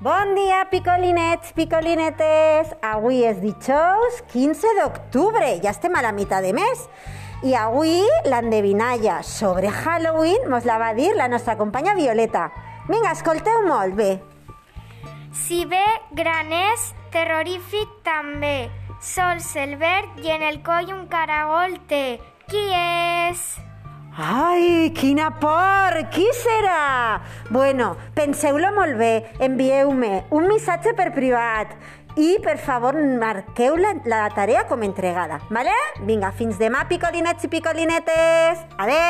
Bon dia, picolinets, picolinetes! Avui és dijous 15 d'octubre, ja estem a la meitat de mes. I avui l'endevinalla sobre Halloween mos la va dir la nostra companya Violeta. Vinga, escolteu molt bé. Si ve graners, terrorífic també. Sols el verd i en el coll un caragol té. Qui és? Ai, quina por! Qui serà? Bueno, penseu-lo molt bé, envieu-me un missatge per privat i, per favor, marqueu la, la tarea com entregada, vale? Vinga, fins demà, picolinets i picolinetes! Adeu!